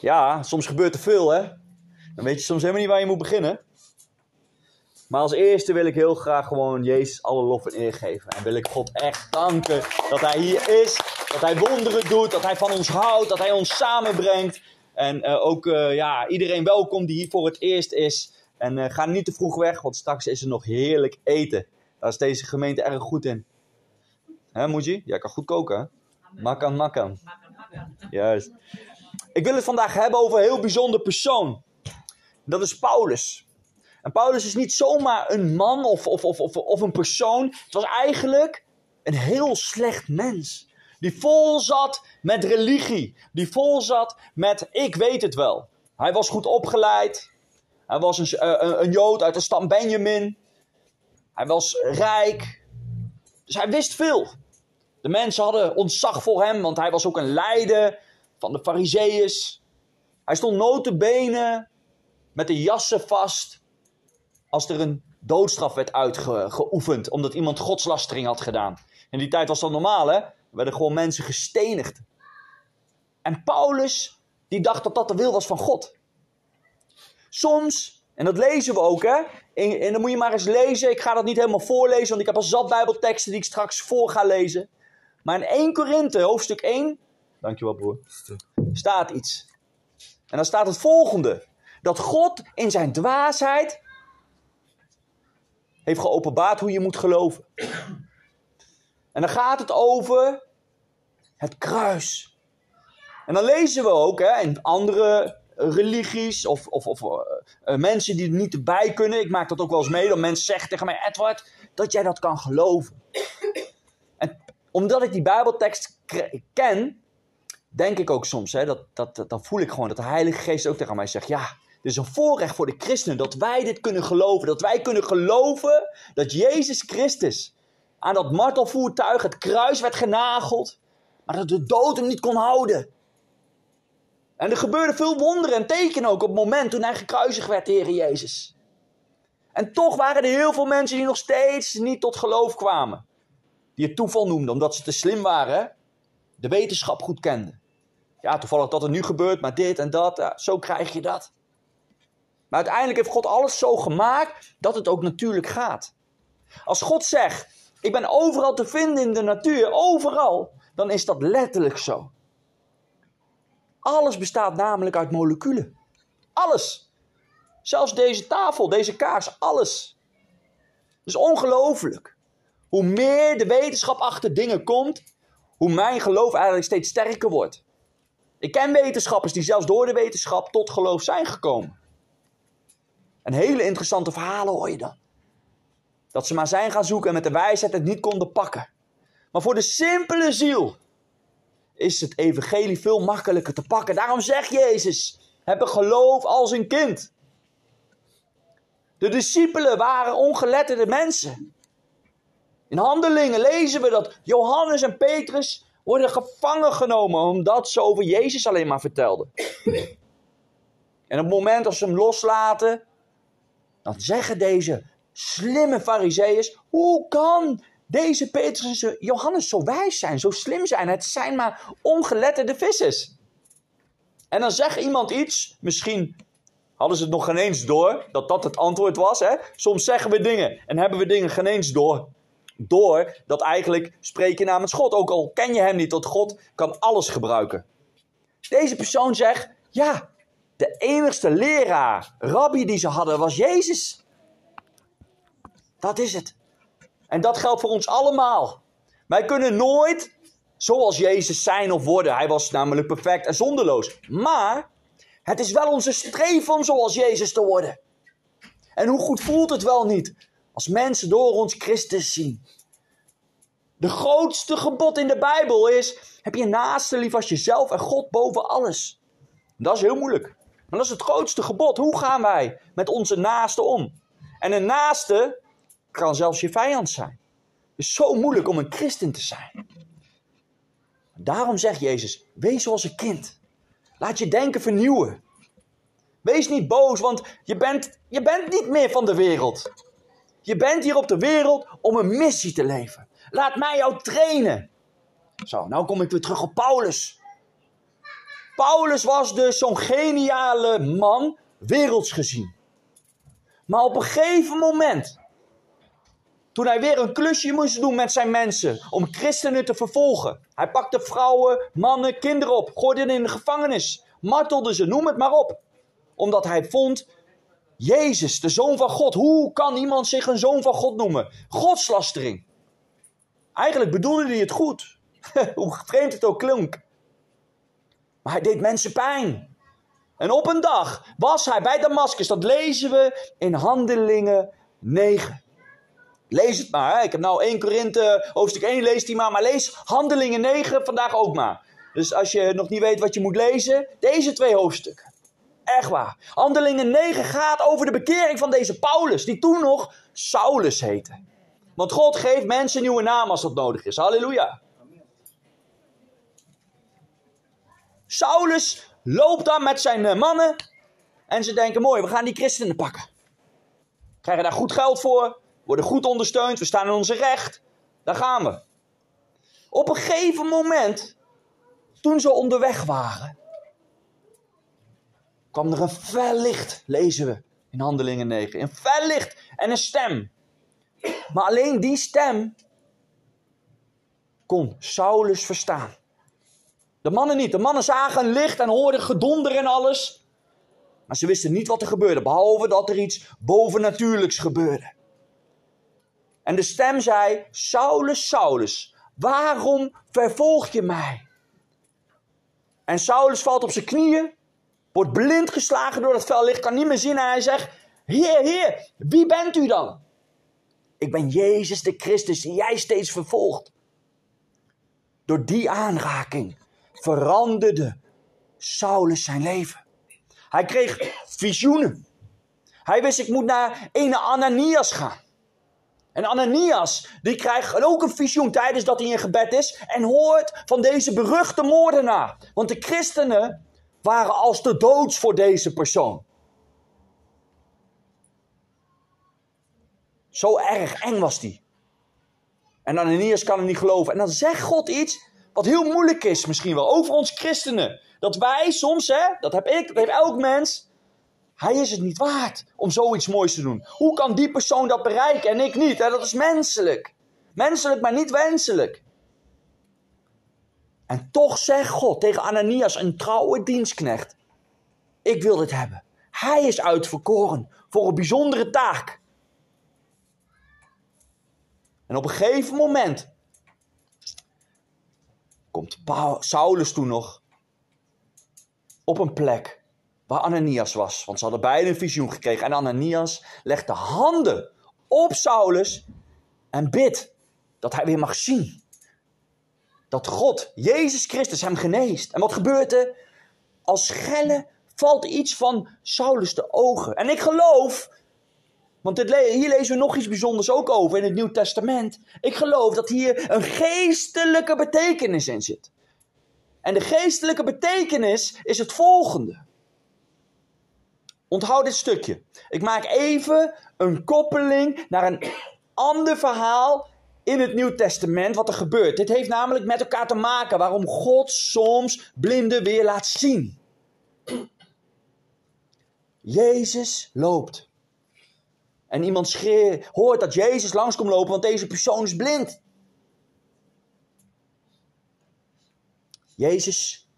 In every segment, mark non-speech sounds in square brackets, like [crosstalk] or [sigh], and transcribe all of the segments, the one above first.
Ja, soms gebeurt er veel, hè? Dan weet je soms helemaal niet waar je moet beginnen. Maar als eerste wil ik heel graag gewoon Jezus alle lof en eer geven. En wil ik God echt danken dat Hij hier is, dat Hij wonderen doet, dat Hij van ons houdt, dat Hij ons samenbrengt. En uh, ook uh, ja, iedereen welkom die hier voor het eerst is. En uh, ga niet te vroeg weg, want straks is er nog heerlijk eten. Daar is deze gemeente erg goed in. Hè, Moeji? Jij kan goed koken, hè? Makkan, makkan. Juist. Ik wil het vandaag hebben over een heel bijzonder persoon. Dat is Paulus. En Paulus is niet zomaar een man of, of, of, of, of een persoon. Het was eigenlijk een heel slecht mens. Die vol zat met religie. Die vol zat met ik weet het wel. Hij was goed opgeleid. Hij was een, een, een Jood uit de stam Benjamin. Hij was rijk. Dus hij wist veel. De mensen hadden ontzag voor hem, want hij was ook een leider van de fariseeërs. Hij stond notenbenen met de jassen vast als er een doodstraf werd uitgeoefend omdat iemand godslastering had gedaan. In die tijd was dat normaal, hè? Er werden gewoon mensen gestenigd. En Paulus, die dacht dat dat de wil was van God. Soms, en dat lezen we ook, hè? En, en dan moet je maar eens lezen. Ik ga dat niet helemaal voorlezen, want ik heb al zat Bijbelteksten die ik straks voor ga lezen. Maar in 1 Korinthe, hoofdstuk 1, Dankjewel, broer. Staat iets. En dan staat het volgende: dat God in zijn dwaasheid heeft geopenbaard hoe je moet geloven. En dan gaat het over het kruis. En dan lezen we ook hè, in andere religies of, of, of uh, mensen die er niet erbij kunnen. Ik maak dat ook wel eens mee. Dat mensen zeggen tegen mij: Edward, dat jij dat kan geloven. En omdat ik die Bijbeltekst ken, denk ik ook soms, hè, dat, dat, dan voel ik gewoon dat de Heilige Geest ook tegen mij zegt: Ja, dit is een voorrecht voor de christenen dat wij dit kunnen geloven. Dat wij kunnen geloven dat Jezus Christus aan dat martelvoertuig, het kruis, werd genageld, maar dat de dood hem niet kon houden. En er gebeurden veel wonderen en tekenen ook op het moment toen hij gekruisigd werd, Heer Jezus. En toch waren er heel veel mensen die nog steeds niet tot geloof kwamen. Die het toeval noemden, omdat ze te slim waren, de wetenschap goed kenden. Ja, toevallig dat er nu gebeurt, maar dit en dat, zo krijg je dat. Maar uiteindelijk heeft God alles zo gemaakt dat het ook natuurlijk gaat. Als God zegt, ik ben overal te vinden in de natuur, overal, dan is dat letterlijk zo. Alles bestaat namelijk uit moleculen. Alles. Zelfs deze tafel, deze kaars, alles. Het is ongelooflijk. Hoe meer de wetenschap achter dingen komt, hoe mijn geloof eigenlijk steeds sterker wordt. Ik ken wetenschappers die zelfs door de wetenschap tot geloof zijn gekomen. En hele interessante verhalen hoor je dan. Dat ze maar zijn gaan zoeken en met de wijsheid het niet konden pakken. Maar voor de simpele ziel is het evangelie veel makkelijker te pakken. Daarom zegt Jezus, heb een geloof als een kind. De discipelen waren ongeletterde mensen. In handelingen lezen we dat Johannes en Petrus worden gevangen genomen omdat ze over Jezus alleen maar vertelden. En op het moment dat ze hem loslaten, dan zeggen deze slimme fariseeërs, hoe kan deze Petrus en Johannes zo wijs zijn, zo slim zijn? Het zijn maar ongeletterde vissers. En dan zegt iemand iets, misschien hadden ze het nog geen eens door, dat dat het antwoord was. Hè? Soms zeggen we dingen en hebben we dingen geen eens door. Door dat eigenlijk spreken namens God. Ook al ken je hem niet, tot God kan alles gebruiken. Deze persoon zegt, ja, de enigste leraar, rabbi die ze hadden, was Jezus. Dat is het. En dat geldt voor ons allemaal. Wij kunnen nooit zoals Jezus zijn of worden. Hij was namelijk perfect en zonderloos. Maar het is wel onze streven om zoals Jezus te worden. En hoe goed voelt het wel niet als mensen door ons Christus zien. De grootste gebod in de Bijbel is: heb je naaste lief als jezelf en God boven alles. Dat is heel moeilijk. Maar dat is het grootste gebod. Hoe gaan wij met onze naaste om? En een naaste kan zelfs je vijand zijn. Het is zo moeilijk om een christen te zijn. Daarom zegt Jezus: wees zoals een kind. Laat je denken vernieuwen. Wees niet boos, want je bent, je bent niet meer van de wereld. Je bent hier op de wereld om een missie te leven. Laat mij jou trainen. Zo, nou kom ik weer terug op Paulus. Paulus was dus zo'n geniale man, werelds gezien. Maar op een gegeven moment, toen hij weer een klusje moest doen met zijn mensen om christenen te vervolgen. Hij pakte vrouwen, mannen, kinderen op, gooide hen in de gevangenis, martelde ze, noem het maar op. Omdat hij vond, Jezus, de Zoon van God, hoe kan iemand zich een Zoon van God noemen? Godslastering. Eigenlijk bedoelde hij het goed. [laughs] hoe vreemd het ook klonk. Maar hij deed mensen pijn. En op een dag was hij bij Damascus. Dat lezen we in Handelingen 9. Lees het maar. Ik heb nou 1 Korinthe, hoofdstuk 1, lees die maar. Maar lees Handelingen 9 vandaag ook maar. Dus als je nog niet weet wat je moet lezen, deze twee hoofdstukken. Echt waar. Handelingen 9 gaat over de bekering van deze Paulus, die toen nog Saulus heette. Want God geeft mensen nieuwe naam als dat nodig is. Halleluja. Saulus loopt dan met zijn eh, mannen. En ze denken: mooi, we gaan die christenen pakken. Krijgen daar goed geld voor. Worden goed ondersteund. We staan in onze recht. Daar gaan we. Op een gegeven moment, toen ze onderweg waren, kwam er een fel licht, lezen we in Handelingen 9. Een fel licht en een stem. Maar alleen die stem kon Saulus verstaan. De mannen niet. De mannen zagen een licht en hoorden gedonder en alles. Maar ze wisten niet wat er gebeurde, behalve dat er iets bovennatuurlijks gebeurde. En de stem zei: Saulus, Saulus, waarom vervolg je mij? En Saulus valt op zijn knieën, wordt blind geslagen door het fel licht, kan niet meer zien en hij zegt: Heer, Heer, wie bent u dan? Ik ben Jezus de Christus die jij steeds vervolgt. Door die aanraking veranderde Saulus zijn leven. Hij kreeg visioenen. Hij wist, ik moet naar ene Ananias gaan. En Ananias, die krijgt ook een visioen tijdens dat hij in gebed is. En hoort van deze beruchte moordenaar. Want de christenen waren als de doods voor deze persoon. Zo erg eng was die. En Ananias kan het niet geloven. En dan zegt God iets wat heel moeilijk is misschien wel. Over ons christenen. Dat wij soms, hè, dat heb ik, dat heeft elk mens. Hij is het niet waard om zoiets moois te doen. Hoe kan die persoon dat bereiken en ik niet? Hè? Dat is menselijk. Menselijk, maar niet wenselijk. En toch zegt God tegen Ananias, een trouwe dienstknecht: Ik wil dit hebben. Hij is uitverkoren voor een bijzondere taak. En op een gegeven moment komt Saulus toen nog op een plek waar Ananias was. Want ze hadden beide een visioen gekregen. En Ananias legt de handen op Saulus en bidt dat hij weer mag zien. Dat God, Jezus Christus, hem geneest. En wat gebeurt er? Als schelle valt iets van Saulus de ogen. En ik geloof want hier lezen we nog iets bijzonders ook over in het Nieuw Testament. Ik geloof dat hier een geestelijke betekenis in zit. En de geestelijke betekenis is het volgende. Onthoud dit stukje. Ik maak even een koppeling naar een [coughs] ander verhaal in het Nieuw Testament wat er gebeurt. Dit heeft namelijk met elkaar te maken waarom God soms blinden weer laat zien. Jezus loopt en iemand schreeuwt, hoort dat Jezus langskomt lopen, want deze persoon is blind. Jezus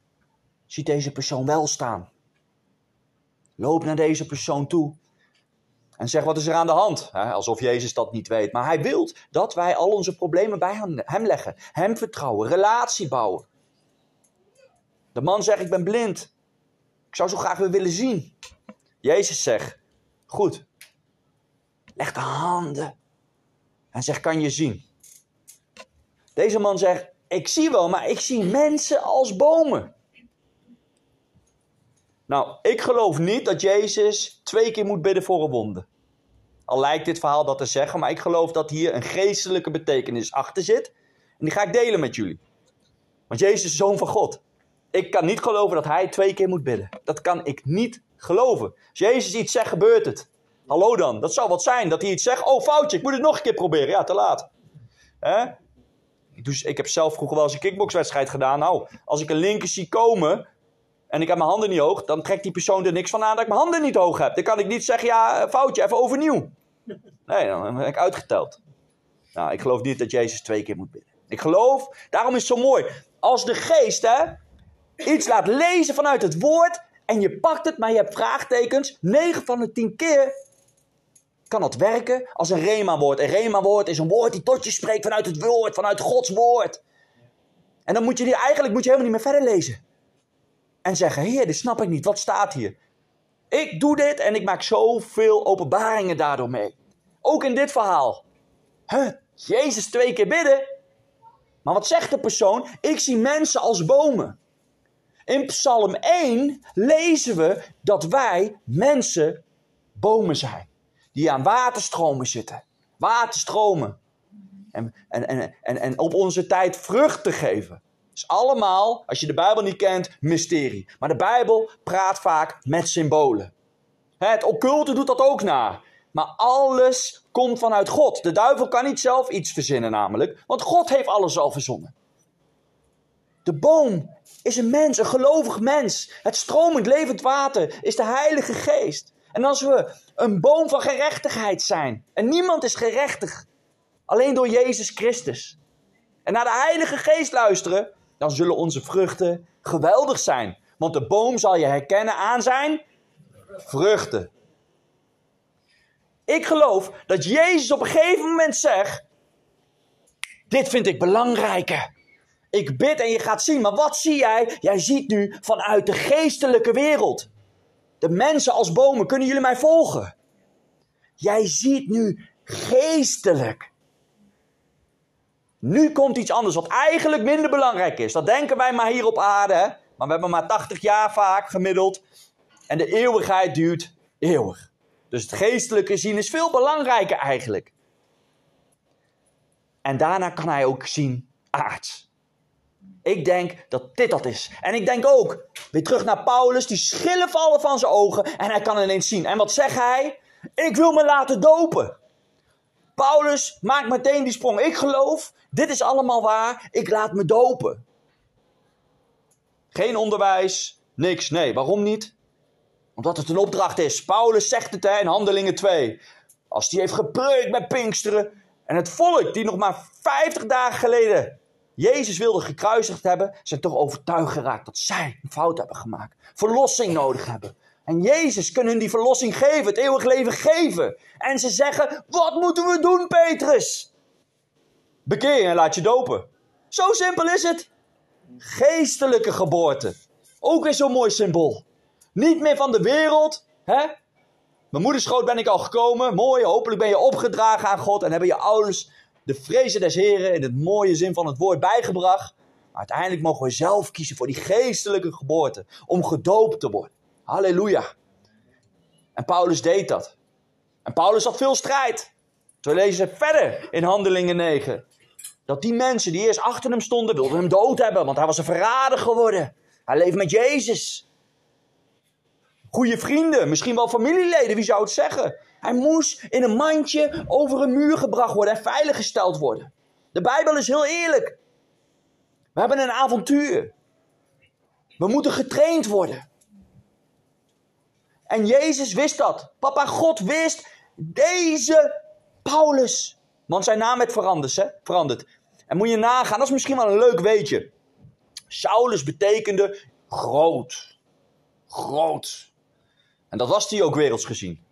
ziet deze persoon wel staan. Loopt naar deze persoon toe en zegt: Wat is er aan de hand? alsof Jezus dat niet weet. Maar hij wil dat wij al onze problemen bij hem leggen. Hem vertrouwen, relatie bouwen. De man zegt: Ik ben blind. Ik zou zo graag willen zien. Jezus zegt: Goed, Leg de handen. En zegt, kan je zien? Deze man zegt, ik zie wel, maar ik zie mensen als bomen. Nou, ik geloof niet dat Jezus twee keer moet bidden voor een wonde. Al lijkt dit verhaal dat te zeggen, maar ik geloof dat hier een geestelijke betekenis achter zit. En die ga ik delen met jullie. Want Jezus is zoon van God. Ik kan niet geloven dat hij twee keer moet bidden. Dat kan ik niet geloven. Als Jezus iets zegt, gebeurt het. Hallo dan, dat zou wat zijn. Dat hij iets zegt, oh foutje, ik moet het nog een keer proberen. Ja, te laat. Hè? Dus ik heb zelf vroeger wel eens een kickboxwedstrijd gedaan. Nou, als ik een linker zie komen en ik heb mijn handen niet hoog, dan trekt die persoon er niks van aan dat ik mijn handen niet hoog heb. Dan kan ik niet zeggen, ja, foutje, even overnieuw. [laughs] Nee, dan ben ik uitgeteld. Nou, ik geloof niet dat Jezus twee keer moet bidden. Ik geloof, daarom is het zo mooi. Als de geest hè, iets laat lezen vanuit het woord en je pakt het, maar je hebt vraagtekens, 9 van de 10 keer kan dat werken als een rema-woord. Een rema-woord is een woord die tot je spreekt vanuit het woord, vanuit Gods woord. En dan moet je die, eigenlijk moet je helemaal niet meer verder lezen. En zeggen, heer, dit snap ik niet, wat staat hier? Ik doe dit en ik maak zoveel openbaringen daardoor mee. Ook in dit verhaal. Jezus twee keer bidden. Maar wat zegt de persoon? Ik zie mensen als bomen. In Psalm 1 lezen we dat wij mensen bomen zijn. Die aan waterstromen zitten. Waterstromen. En, en, en, en, en op onze tijd vruchten geven. Is allemaal, als je de Bijbel niet kent, mysterie. Maar de Bijbel praat vaak met symbolen. Het occulte doet dat ook na. Maar alles komt vanuit God. De duivel kan niet zelf iets verzinnen, namelijk, want God heeft alles al verzonnen. De boom is een mens, een gelovig mens. Het stromend levend water is de Heilige Geest. En als we een boom van gerechtigheid zijn, en niemand is gerechtig, alleen door Jezus Christus, en naar de Heilige Geest luisteren, dan zullen onze vruchten geweldig zijn. Want de boom zal je herkennen aan zijn vruchten. Ik geloof dat Jezus op een gegeven moment zegt: Dit vind ik belangrijker. Ik bid en je gaat zien. Maar wat zie jij? Jij ziet nu vanuit de geestelijke wereld. De mensen als bomen, kunnen jullie mij volgen? Jij ziet nu geestelijk. Nu komt iets anders wat eigenlijk minder belangrijk is. Dat denken wij maar hier op aarde. Maar we hebben maar 80 jaar vaak gemiddeld. En de eeuwigheid duurt eeuwig. Dus het geestelijke zien is veel belangrijker eigenlijk. En daarna kan hij ook zien aards. Ik denk dat dit dat is. En ik denk ook, weer terug naar Paulus, die schillen vallen van zijn ogen en hij kan ineens zien. En wat zegt hij? Ik wil me laten dopen. Paulus maakt meteen die sprong. Ik geloof, dit is allemaal waar, ik laat me dopen. Geen onderwijs, niks. Nee, waarom niet? Omdat het een opdracht is. Paulus zegt het in Handelingen 2. Als die heeft gepreukt met Pinksteren. En het volk die nog maar 50 dagen geleden Jezus wilde gekruisigd hebben, zijn toch overtuigd geraakt dat zij een fout hebben gemaakt. Verlossing nodig hebben. En Jezus kan hun die verlossing geven, het eeuwig leven geven. En ze zeggen, wat moeten we doen Petrus? Bekeer je en laat je dopen. Zo simpel is het. Geestelijke geboorte. Ook weer zo'n mooi symbool. Niet meer van de wereld. Hè? Mijn moederschoot ben ik al gekomen. Mooi, hopelijk ben je opgedragen aan God. En hebben je ouders de vrezen des Heren in het mooie zin van het woord bijgebracht. Maar uiteindelijk mogen we zelf kiezen voor die geestelijke geboorte. Om gedoopt te worden. Halleluja. En Paulus deed dat. En Paulus had veel strijd. We lezen verder in Handelingen 9. Dat die mensen die eerst achter hem stonden, wilden hem dood hebben. Want hij was een verrader geworden. Hij leeft met Jezus. Goede vrienden, misschien wel familieleden, wie zou het zeggen? Hij moest in een mandje over een muur gebracht worden en veiliggesteld worden. De Bijbel is heel eerlijk. We hebben een avontuur. We moeten getraind worden. En Jezus wist dat. Papa God wist deze Paulus. Want zijn naam werd veranderd. Hè? veranderd. En moet je nagaan, dat is misschien wel een leuk weetje. Saulus betekende groot. Groot. En dat was hij ook werelds gezien.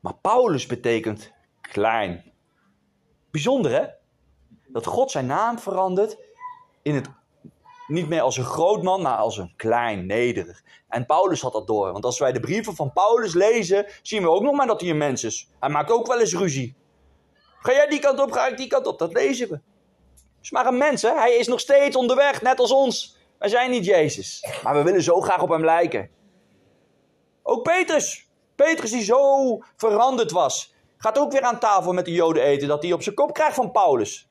Maar Paulus betekent klein. Bijzonder hè? Dat God zijn naam verandert in het niet meer als een groot man, maar als een klein, nederig. En Paulus had dat door. Want als wij de brieven van Paulus lezen, zien we ook nog maar dat hij een mens is. Hij maakt ook wel eens ruzie. Ga jij die kant op, ga ik die kant op. Dat lezen we. Is maar een mens, hè? Hij is nog steeds onderweg, net als ons. Wij zijn niet Jezus, maar we willen zo graag op hem lijken. Ook Petrus. Petrus die zo veranderd was. Gaat ook weer aan tafel met de Joden eten, dat hij op zijn kop krijgt van Paulus.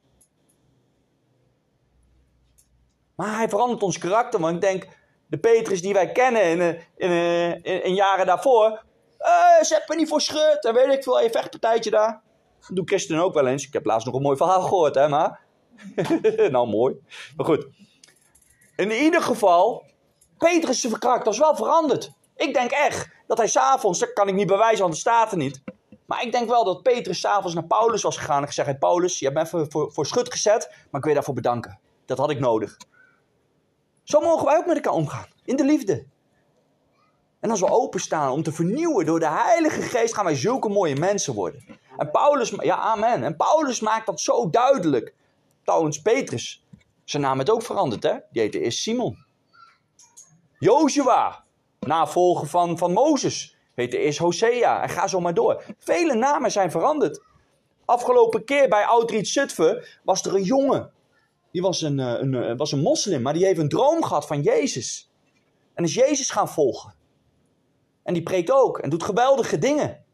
Maar hij verandert ons karakter, want ik denk, de Petrus die wij kennen in, eh, eh, in, in jaren daarvoor. Uh, zet me niet voor schut, en weet ik veel, je vechtpartijtje daar. Dat doen christenen ook wel eens. Ik heb laatst nog een mooi verhaal gehoord, hè, maar... [laughs] nou, mooi. Maar goed. In ieder geval, Petrus' karakter is wel veranderd. Ik denk echt dat hij s'avonds, dat kan ik niet bewijzen, want het staat er niet. Maar ik denk wel dat Petrus s'avonds naar Paulus was gegaan en gezegd: Paulus, je hebt me even voor, voor schut gezet, maar ik wil je daarvoor bedanken. Dat had ik nodig. Zo mogen wij ook met elkaar omgaan, in de liefde. En als we openstaan om te vernieuwen door de Heilige Geest, gaan wij zulke mooie mensen worden. En Paulus, ja, amen. En Paulus maakt dat zo duidelijk. Trouwens, Petrus, zijn naam is ook veranderd, hè? Die heette eerst Simon. Joshua, navolger van, van Mozes, heette eerst Hosea. En ga zo maar door. Vele namen zijn veranderd. Afgelopen keer bij Oudriet Zutphen was er een jongen. Die was een, eh, een, eh, was een moslim, maar die heeft een droom gehad van Jezus. En is Jezus gaan volgen. En die preekt ook en doet geweldige dingen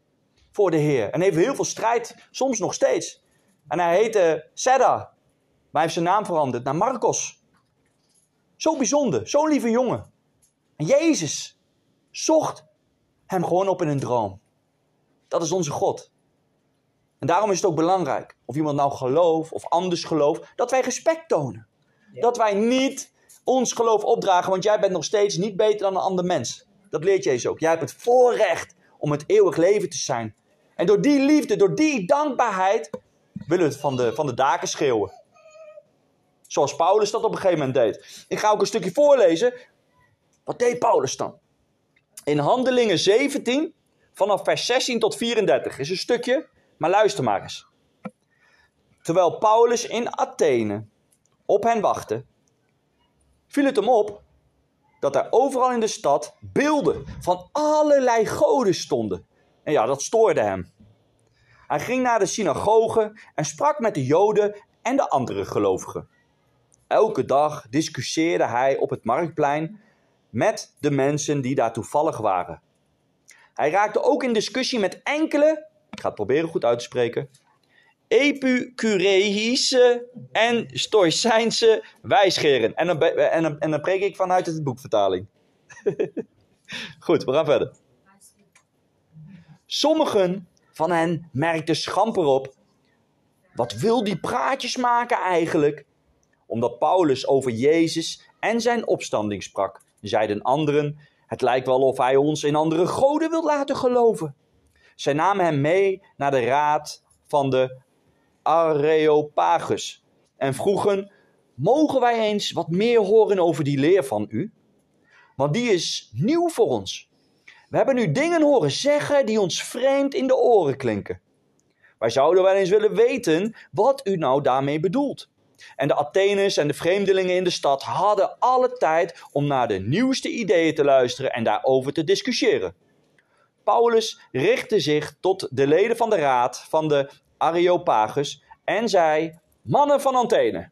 voor de Heer. En heeft heel veel strijd, soms nog steeds. En hij heette Seda, maar hij heeft zijn naam veranderd naar Marcos. Zo bijzonder, zo'n lieve jongen. En Jezus zocht hem gewoon op in een droom. Dat is onze God. En daarom is het ook belangrijk, of iemand nou gelooft of anders gelooft, dat wij respect tonen. Dat wij niet ons geloof opdragen, want jij bent nog steeds niet beter dan een ander mens. Dat leert Jezus ook. Jij hebt het voorrecht om het eeuwig leven te zijn. En door die liefde, door die dankbaarheid, willen we het van de, van de daken schreeuwen. Zoals Paulus dat op een gegeven moment deed. Ik ga ook een stukje voorlezen. Wat deed Paulus dan? In Handelingen 17, vanaf vers 16 tot 34, is een stukje, maar luister maar eens. Terwijl Paulus in Athene op hen wachtte, viel het hem op dat er overal in de stad beelden van allerlei goden stonden. En ja, dat stoorde hem. Hij ging naar de synagoge en sprak met de Joden en de andere gelovigen. Elke dag discussieerde hij op het marktplein met de mensen die daar toevallig waren. Hij raakte ook in discussie met enkele, ik ga het proberen goed uit te spreken, Epicureïsche en Stoïcijnse wijsgeren. En dan, en, dan, en dan preek ik vanuit het boekvertaling. [laughs] Goed, we gaan verder. Sommigen van hen merkten schamper op. Wat wil die praatjes maken eigenlijk? Omdat Paulus over Jezus en zijn opstanding sprak, zeiden anderen: Het lijkt wel of hij ons in andere goden wil laten geloven. Zij namen hem mee naar de raad van de Areopagus en vroegen: Mogen wij eens wat meer horen over die leer van u? Want die is nieuw voor ons. We hebben u dingen horen zeggen die ons vreemd in de oren klinken. Wij zouden wel eens willen weten wat u nou daarmee bedoelt. En de Atheners en de vreemdelingen in de stad hadden alle tijd om naar de nieuwste ideeën te luisteren en daarover te discussiëren. Paulus richtte zich tot de leden van de raad van de Areopagus en zei: Mannen van Athene,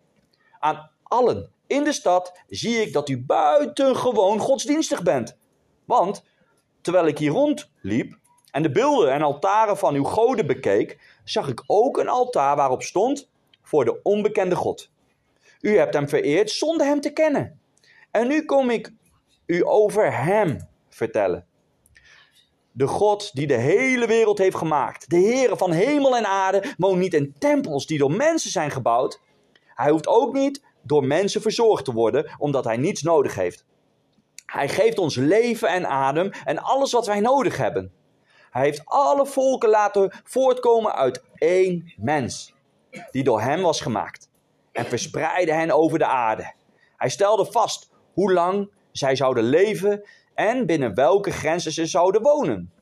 aan allen in de stad zie ik dat u buitengewoon godsdienstig bent. Want terwijl ik hier rondliep en de beelden en altaren van uw goden bekeek, zag ik ook een altaar waarop stond voor de onbekende God. U hebt hem vereerd zonder hem te kennen. En nu kom ik u over hem vertellen. De God die de hele wereld heeft gemaakt. De Heere van hemel en aarde woont niet in tempels die door mensen zijn gebouwd. Hij hoeft ook niet door mensen verzorgd te worden, omdat hij niets nodig heeft. Hij geeft ons leven en adem en alles wat wij nodig hebben. Hij heeft alle volken laten voortkomen uit één mens, die door hem was gemaakt, en verspreidde hen over de aarde. Hij stelde vast hoe lang zij zouden leven en binnen welke grenzen ze zouden wonen.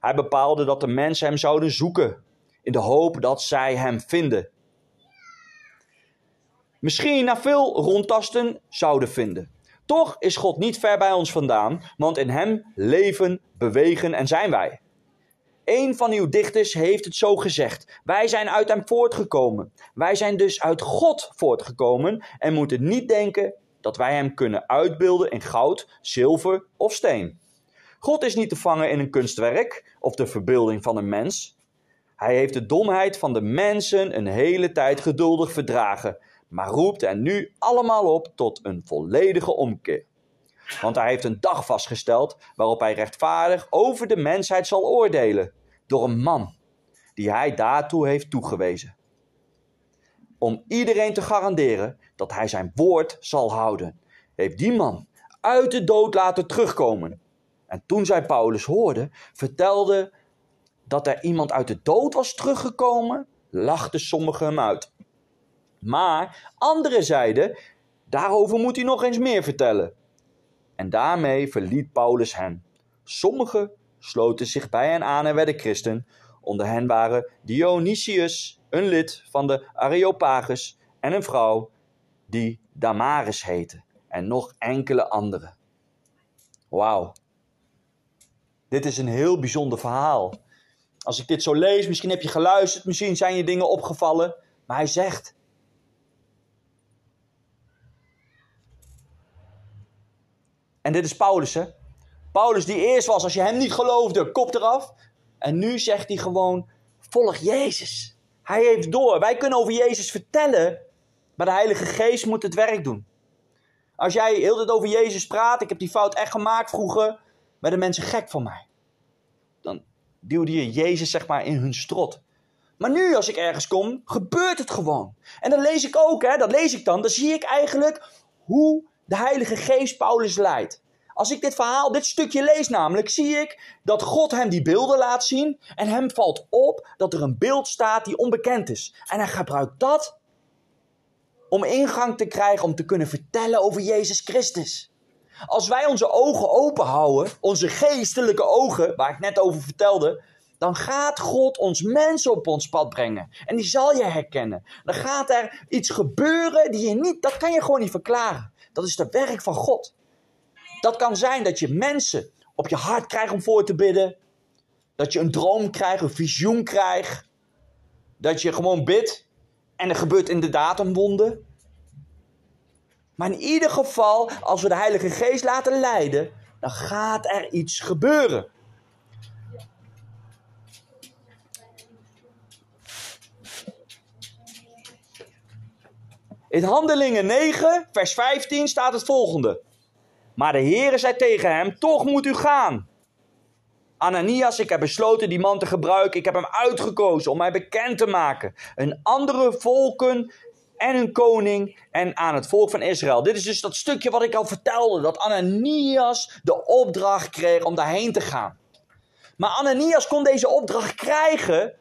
Hij bepaalde dat de mensen hem zouden zoeken, in de hoop dat zij hem vinden. Misschien na veel rondtasten zouden vinden. Toch is God niet ver bij ons vandaan, want in Hem leven, bewegen en zijn wij. Een van uw dichters heeft het zo gezegd. Wij zijn uit Hem voortgekomen. Wij zijn dus uit God voortgekomen en moeten niet denken dat wij hem kunnen uitbeelden in goud, zilver of steen. God is niet te vangen in een kunstwerk of de verbeelding van een mens. Hij heeft de domheid van de mensen een hele tijd geduldig verdragen, maar roept hen nu allemaal op tot een volledige omkeer. Want hij heeft een dag vastgesteld waarop hij rechtvaardig over de mensheid zal oordelen door een man die hij daartoe heeft toegewezen. Om iedereen te garanderen dat hij zijn woord zal houden, heeft die man uit de dood laten terugkomen. En toen zij Paulus hoorde, vertelde dat er iemand uit de dood was teruggekomen, lachten sommigen hem uit. Maar anderen zeiden: Daarover moet hij nog eens meer vertellen. En daarmee verliet Paulus hen. Sommigen sloten zich bij hen aan en werden christen. Onder hen waren Dionysius, een lid van de Areopagus, en een vrouw die Damaris heette, en nog enkele anderen. Wauw. Dit is een heel bijzonder verhaal. Als ik dit zo lees, misschien heb je geluisterd, misschien zijn je dingen opgevallen, maar hij zegt: En dit is Paulus, hè? Paulus die eerst was, als je hem niet geloofde, kop eraf. En nu zegt hij gewoon, volg Jezus. Hij heeft door. Wij kunnen over Jezus vertellen, maar de Heilige Geest moet het werk doen. Als jij heel tijd over Jezus praat, ik heb die fout echt gemaakt vroeger, werden mensen gek van mij. Dan duwde je Jezus zeg maar in hun strot. Maar nu als ik ergens kom, gebeurt het gewoon. En dan lees ik ook, hè, dat lees ik dan, dan zie ik eigenlijk hoe de Heilige Geest Paulus leidt. Als ik dit verhaal, dit stukje lees namelijk, zie ik dat God hem die beelden laat zien. En hem valt op dat er een beeld staat die onbekend is. En hij gebruikt dat om ingang te krijgen om te kunnen vertellen over Jezus Christus. Als wij onze ogen open houden, onze geestelijke ogen, waar ik net over vertelde, dan gaat God ons mensen op ons pad brengen. En die zal je herkennen. Dan gaat er iets gebeuren die je niet, dat kan je gewoon niet verklaren. Dat is het werk van God. Dat kan zijn dat je mensen op je hart krijgt om voor te bidden. Dat je een droom krijgt, een visioen krijgt. Dat je gewoon bidt en er gebeurt inderdaad een wonder. Maar in ieder geval, als we de Heilige Geest laten leiden, dan gaat er iets gebeuren. In Handelingen 9, vers 15 staat het volgende. Maar de Heere zei tegen hem: Toch moet u gaan. Ananias, ik heb besloten die man te gebruiken. Ik heb hem uitgekozen om mij bekend te maken. Een andere volken en een koning en aan het volk van Israël. Dit is dus dat stukje wat ik al vertelde. Dat Ananias de opdracht kreeg om daarheen te gaan. Maar Ananias kon deze opdracht krijgen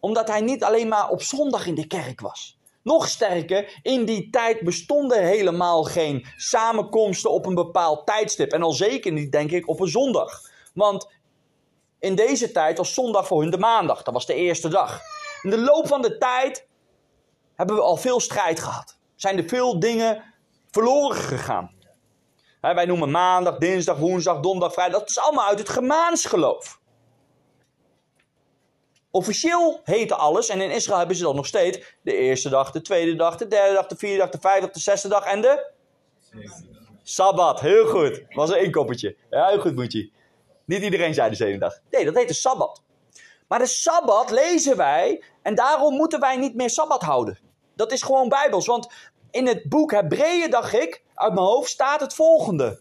omdat hij niet alleen maar op zondag in de kerk was. Nog sterker, in die tijd bestonden helemaal geen samenkomsten op een bepaald tijdstip. En al zeker niet, denk ik, op een zondag. Want in deze tijd was zondag voor hun de maandag. Dat was de eerste dag. In de loop van de tijd hebben we al veel strijd gehad. Zijn er veel dingen verloren gegaan. wij noemen maandag, dinsdag, woensdag, donderdag, vrijdag. Dat is allemaal uit het Gemaans Officieel heette alles, en in Israël hebben ze dat nog steeds, de eerste dag, de tweede dag, de derde dag, de vierde dag, de vijfde dag, de zesde dag en de... Sabbat, heel goed. Was een inkoppertje. Ja, heel goed moet je. Niet iedereen zei de zevende dag. Nee, dat heet de Sabbat. Maar de Sabbat lezen wij en daarom moeten wij niet meer Sabbat houden. Dat is gewoon bijbels, want in het boek Hebreeën, dacht ik, uit mijn hoofd staat het volgende.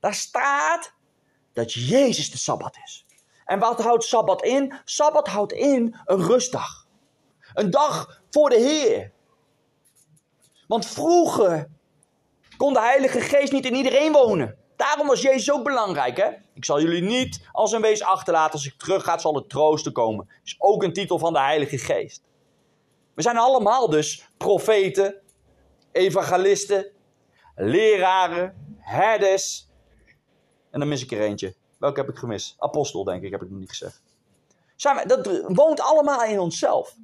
Daar staat dat Jezus de Sabbat is. En wat houdt Sabbat in? Sabbat houdt in een rustdag. Een dag voor de Heer. Want vroeger kon de Heilige Geest niet in iedereen wonen. Daarom was Jezus ook belangrijk, hè? Ik zal jullie niet als een wees achterlaten. Als ik terug ga, zal het troosten komen. Is ook een titel van de Heilige Geest. We zijn allemaal dus profeten, evangelisten, leraren, herders. En dan mis ik er eentje. Welke heb ik gemist? Apostel, denk ik, heb ik nog niet gezegd. Zijn we, dat woont allemaal in onszelf.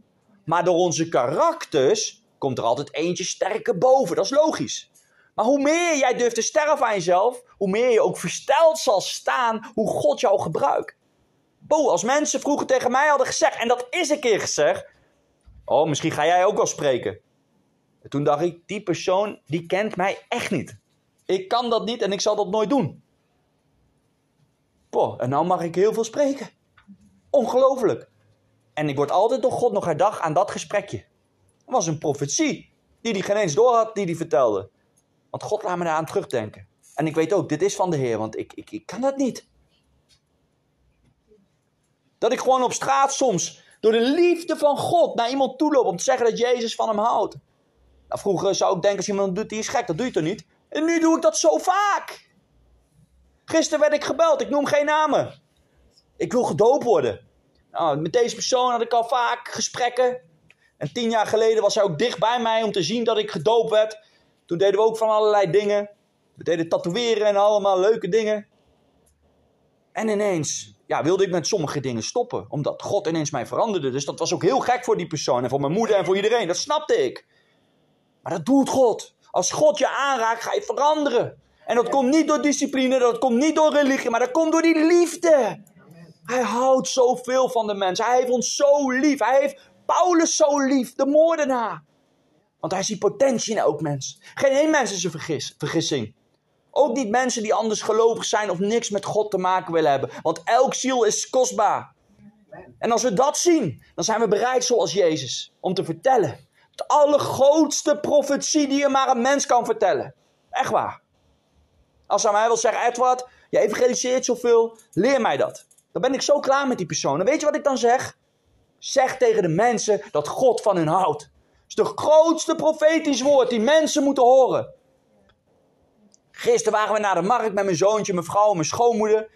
Maar door onze karakters komt er altijd eentje sterker boven. Dat is logisch. Maar hoe meer jij durft te sterven aan jezelf, hoe meer je ook versteld zal staan hoe God jou gebruikt. Bo, als mensen vroeger tegen mij hadden gezegd, en dat is een keer gezegd, oh, misschien ga jij ook wel spreken. En toen dacht ik, die persoon, die kent mij echt niet. Ik kan dat niet en ik zal dat nooit doen. Boah, en nou mag ik heel veel spreken. Ongelooflijk. En ik word altijd door God nog herdacht aan dat gesprekje. Het was een profetie die hij geen eens door had, die hij vertelde. Want God laat me daar aan terugdenken. En ik weet ook, dit is van de Heer, want ik, ik, ik kan dat niet. Dat ik gewoon op straat soms door de liefde van God naar iemand toe loop om te zeggen dat Jezus van hem houdt. Nou, vroeger zou ik denken als iemand doet die is gek, dat doe je toch niet? En nu doe ik dat zo vaak. Gisteren werd ik gebeld, ik noem geen namen. Ik wil gedoopt worden. Nou, met deze persoon had ik al vaak gesprekken. En tien jaar geleden was hij ook dicht bij mij om te zien dat ik gedoopt werd. Toen deden we ook van allerlei dingen. We deden tatoeëren en allemaal leuke dingen. En ineens ja, wilde ik met sommige dingen stoppen. Omdat God ineens mij veranderde. Dus dat was ook heel gek voor die persoon. En voor mijn moeder en voor iedereen. Dat snapte ik. Maar dat doet God. Als God je aanraakt, ga je veranderen. En dat komt niet door discipline, dat komt niet door religie, maar dat komt door die liefde. Hij houdt zoveel van de mens. Hij heeft ons zo lief. Hij heeft Paulus zo lief, de moordenaar. Want hij ziet potentie in elk mens. Geen één mens is een vergis, vergissing. Ook niet mensen die anders gelovig zijn of niks met God te maken willen hebben. Want elk ziel is kostbaar. En als we dat zien, dan zijn we bereid, zoals Jezus, om te vertellen. De allergrootste profetie die je maar een mens kan vertellen. Echt waar. Als hij mij wil zeggen, Edward, je evangeliseert zoveel, leer mij dat. Dan ben ik zo klaar met die persoon. En weet je wat ik dan zeg? Zeg tegen de mensen dat God van hun houdt. Dat is de grootste profetisch woord die mensen moeten horen. Gisteren waren we naar de markt met mijn zoontje, mijn vrouw en mijn schoonmoeder.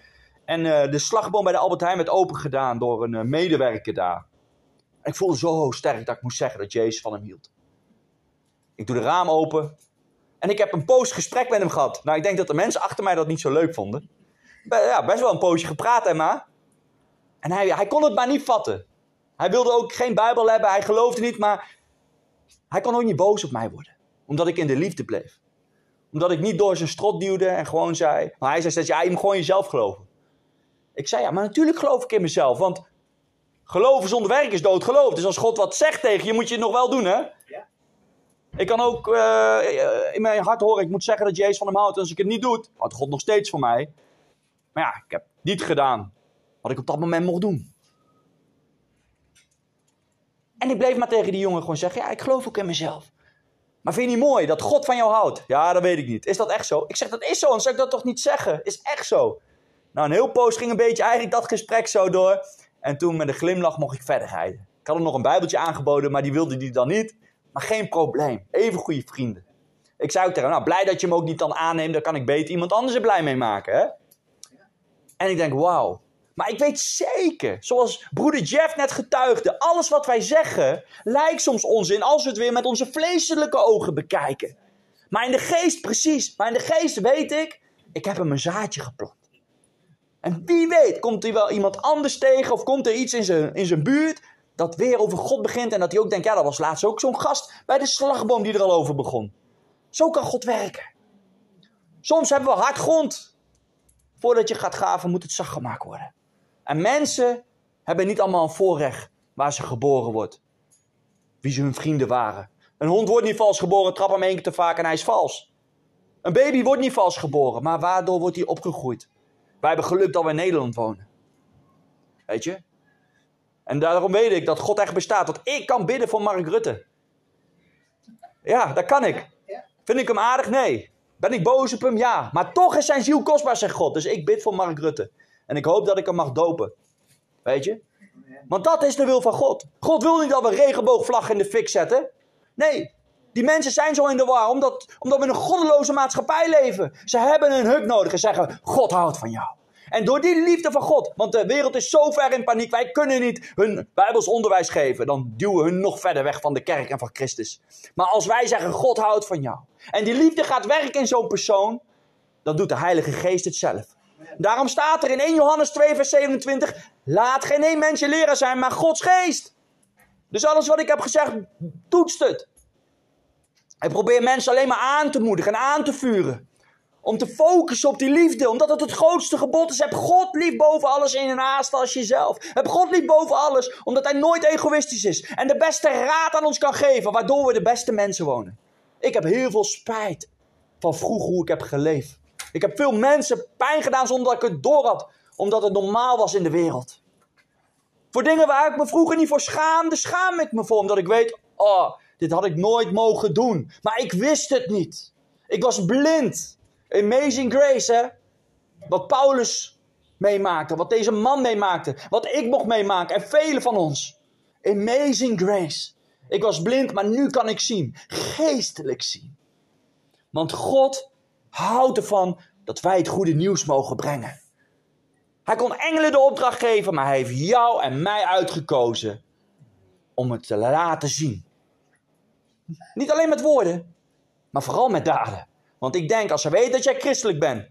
En uh, de slagboom bij de Albert Heijn werd open gedaan door een uh, medewerker daar. Ik voelde zo sterk dat ik moest zeggen dat Jezus van hem hield. Ik doe de raam open. En ik heb een post gesprek met hem gehad. Nou, ik denk dat de mensen achter mij dat niet zo leuk vonden. Ja, best wel een poosje gepraat, Emma. En hij, hij kon het maar niet vatten. Hij wilde ook geen Bijbel hebben, hij geloofde niet, maar hij kon ook niet boos op mij worden. Omdat ik in de liefde bleef. Omdat ik niet door zijn strot duwde en gewoon zei. Maar hij zei ja, je moet gewoon jezelf geloven. Ik zei, ja, maar natuurlijk geloof ik in mezelf. Want geloven zonder werk is dood geloof. Dus als God wat zegt tegen je, moet je het nog wel doen, hè? Ik kan ook uh, in mijn hart horen, ik moet zeggen dat Jezus van hem houdt. En als ik het niet doe, houdt God nog steeds van mij. Maar ja, ik heb niet gedaan wat ik op dat moment mocht doen. En ik bleef maar tegen die jongen gewoon zeggen: Ja, ik geloof ook in mezelf. Maar vind je niet mooi dat God van jou houdt? Ja, dat weet ik niet. Is dat echt zo? Ik zeg: Dat is zo, anders zou ik dat toch niet zeggen? Is echt zo. Nou, een heel poos ging een beetje eigenlijk dat gesprek zo door. En toen met een glimlach mocht ik verder rijden. Ik had hem nog een Bijbeltje aangeboden, maar die wilde die dan niet. Maar geen probleem. Even goede vrienden. Ik zei ook tegen hem: Nou, blij dat je hem ook niet dan aanneemt. Dan kan ik beter iemand anders er blij mee maken. Hè? En ik denk: Wauw. Maar ik weet zeker, zoals broeder Jeff net getuigde, alles wat wij zeggen lijkt soms onzin als we het weer met onze vleeselijke ogen bekijken. Maar in de geest precies, maar in de geest weet ik, ik heb hem een zaadje geplant. En wie weet, komt hij wel iemand anders tegen of komt er iets in zijn, in zijn buurt dat weer over God begint en dat hij ook denkt, ja dat was laatst ook zo'n gast bij de slagboom die er al over begon. Zo kan God werken. Soms hebben we hard grond. Voordat je gaat graven moet het zacht gemaakt worden. En mensen hebben niet allemaal een voorrecht waar ze geboren wordt. Wie ze hun vrienden waren. Een hond wordt niet vals geboren, trap hem één keer te vaak en hij is vals. Een baby wordt niet vals geboren, maar waardoor wordt hij opgegroeid? Wij hebben geluk dat we in Nederland wonen. Weet je? En daarom weet ik dat God echt bestaat. Want ik kan bidden voor Mark Rutte. Ja, dat kan ik. Vind ik hem aardig? Nee. Ben ik boos op hem? Ja. Maar toch is zijn ziel kostbaar, zegt God. Dus ik bid voor Mark Rutte. En ik hoop dat ik hem mag dopen. Weet je? Want dat is de wil van God. God wil niet dat we regenboogvlag in de fik zetten. Nee, die mensen zijn zo in de war omdat, omdat we in een goddeloze maatschappij leven. Ze hebben een huk nodig en zeggen: God houdt van jou. En door die liefde van God, want de wereld is zo ver in paniek, wij kunnen niet hun Bijbels onderwijs geven. Dan duwen we hun nog verder weg van de kerk en van Christus. Maar als wij zeggen: God houdt van jou. En die liefde gaat werken in zo'n persoon, dan doet de Heilige Geest het zelf. Daarom staat er in 1 Johannes 2, vers 27: Laat geen één mens je leraar zijn, maar Gods geest. Dus alles wat ik heb gezegd, toetst het. Ik probeer mensen alleen maar aan te moedigen en aan te vuren. Om te focussen op die liefde, omdat het het grootste gebod is. Heb God lief boven alles in en haast als jezelf. Heb God lief boven alles, omdat Hij nooit egoïstisch is. En de beste raad aan ons kan geven, waardoor we de beste mensen wonen. Ik heb heel veel spijt van vroeger hoe ik heb geleefd. Ik heb veel mensen pijn gedaan zonder dat ik het door had. Omdat het normaal was in de wereld. Voor dingen waar ik me vroeger niet voor schaamde, schaam ik me voor. Omdat ik weet, oh, dit had ik nooit mogen doen. Maar ik wist het niet. Ik was blind. Amazing grace, hè? Wat Paulus meemaakte, wat deze man meemaakte, wat ik mocht meemaken en velen van ons. Amazing grace. Ik was blind, maar nu kan ik zien. Geestelijk zien. Want God houdt ervan dat wij het goede nieuws mogen brengen. Hij kon engelen de opdracht geven, maar hij heeft jou en mij uitgekozen om het te laten zien. Niet alleen met woorden, maar vooral met daden. Want ik denk, als ze weten dat jij christelijk bent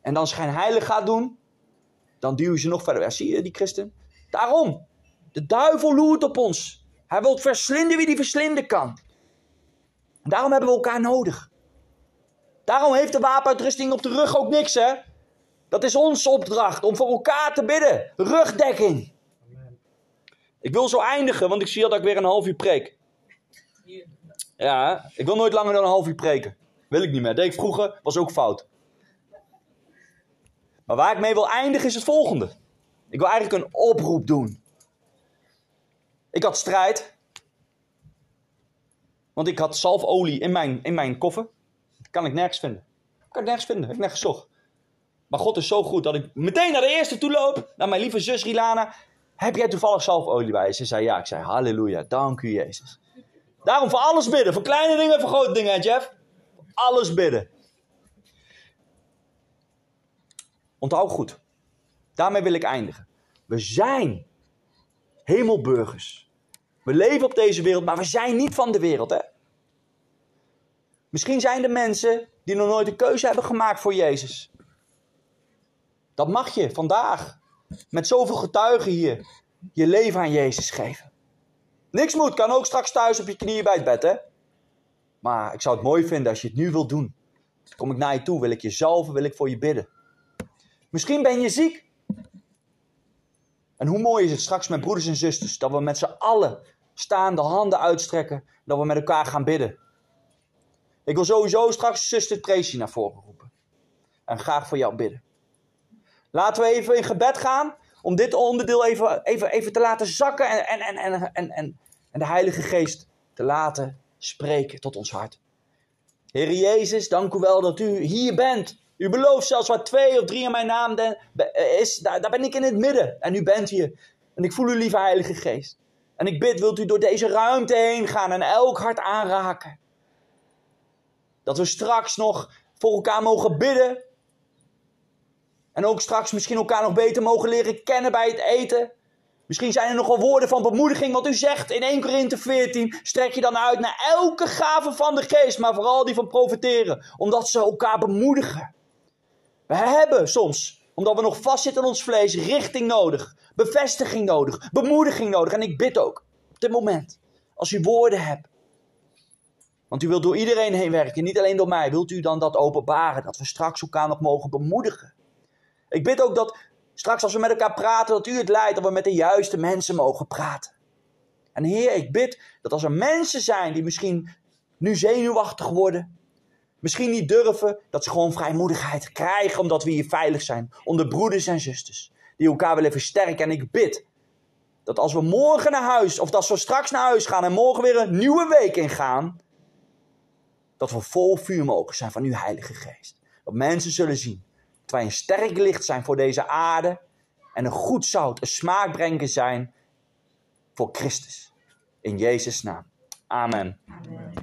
en dan schijnheilig gaat doen, dan duwen ze nog verder weg. Zie je die christen? Daarom, de duivel loert op ons. Hij wil verslinden wie die verslinden kan. Daarom hebben we elkaar nodig. Daarom heeft de wapenuitrusting op de rug ook niks, hè? Dat is onze opdracht, om voor elkaar te bidden. Rugdekking. Ik wil zo eindigen, want ik zie dat ik weer een half uur preek. Ja, ik wil nooit langer dan een half uur preken. Wil ik niet meer. Dat deed ik vroeger, was ook fout. Maar waar ik mee wil eindigen is het volgende. Ik wil eigenlijk een oproep doen. Ik had strijd. Want ik had zalfolie in mijn, in mijn koffer. Dat kan ik nergens vinden. Dat kan ik nergens vinden. heb ik nergens gezocht. Maar God is zo goed dat ik meteen naar de eerste toe loop. Naar mijn lieve zus Rilana. Heb jij toevallig zalfolie bij? Ze zei ja. Ik zei halleluja. Dank u Jezus. Daarom voor alles bidden. Voor kleine dingen en voor grote dingen, Jeff? Alles bidden. Onthoud goed. Daarmee wil ik eindigen. We zijn hemelburgers. We leven op deze wereld, maar we zijn niet van de wereld. Hè? Misschien zijn er mensen die nog nooit een keuze hebben gemaakt voor Jezus. Dat mag je vandaag, met zoveel getuigen hier, je leven aan Jezus geven. Niks moet, kan ook straks thuis op je knieën bij het bed, hè? Maar ik zou het mooi vinden als je het nu wilt doen. Kom ik naar je toe, wil ik je zalven, wil ik voor je bidden. Misschien ben je ziek. En hoe mooi is het straks met broeders en zusters dat we met z'n allen staande handen uitstrekken, dat we met elkaar gaan bidden. Ik wil sowieso straks zuster Tracy naar voren roepen. En graag voor jou bidden. Laten we even in gebed gaan om dit onderdeel even, even, even te laten zakken en, en, en, en, en, en, en de Heilige Geest te laten spreken tot ons hart. Heer Jezus, dank u wel dat u hier bent. U belooft zelfs waar twee of drie in mijn naam is, daar, daar ben ik in het midden. En u bent hier. En ik voel u, lieve Heilige Geest. En ik bid, wilt u door deze ruimte heen gaan en elk hart aanraken. Dat we straks nog voor elkaar mogen bidden. En ook straks misschien elkaar nog beter mogen leren kennen bij het eten. Misschien zijn er nog wel woorden van bemoediging, wat u zegt in 1 Korinthe 14. Strek je dan uit naar elke gave van de geest, maar vooral die van profiteren. Omdat ze elkaar bemoedigen. We hebben soms, omdat we nog vastzitten in ons vlees, richting nodig. Bevestiging nodig. Bemoediging nodig. En ik bid ook, op dit moment, als u woorden hebt. Want u wilt door iedereen heen werken, niet alleen door mij. Wilt u dan dat openbaren, dat we straks elkaar nog mogen bemoedigen. Ik bid ook dat straks als we met elkaar praten, dat u het leidt, dat we met de juiste mensen mogen praten. En Heer, ik bid dat als er mensen zijn die misschien nu zenuwachtig worden, misschien niet durven, dat ze gewoon vrijmoedigheid krijgen omdat we hier veilig zijn. Onder broeders en zusters die elkaar willen versterken. En ik bid dat als we morgen naar huis, of als we straks naar huis gaan en morgen weer een nieuwe week ingaan, dat we vol vuur mogen zijn van uw Heilige Geest. Dat mensen zullen zien dat wij een sterk licht zijn voor deze aarde en een goed zout, een smaakbrenger zijn voor Christus. In Jezus' naam. Amen. Amen.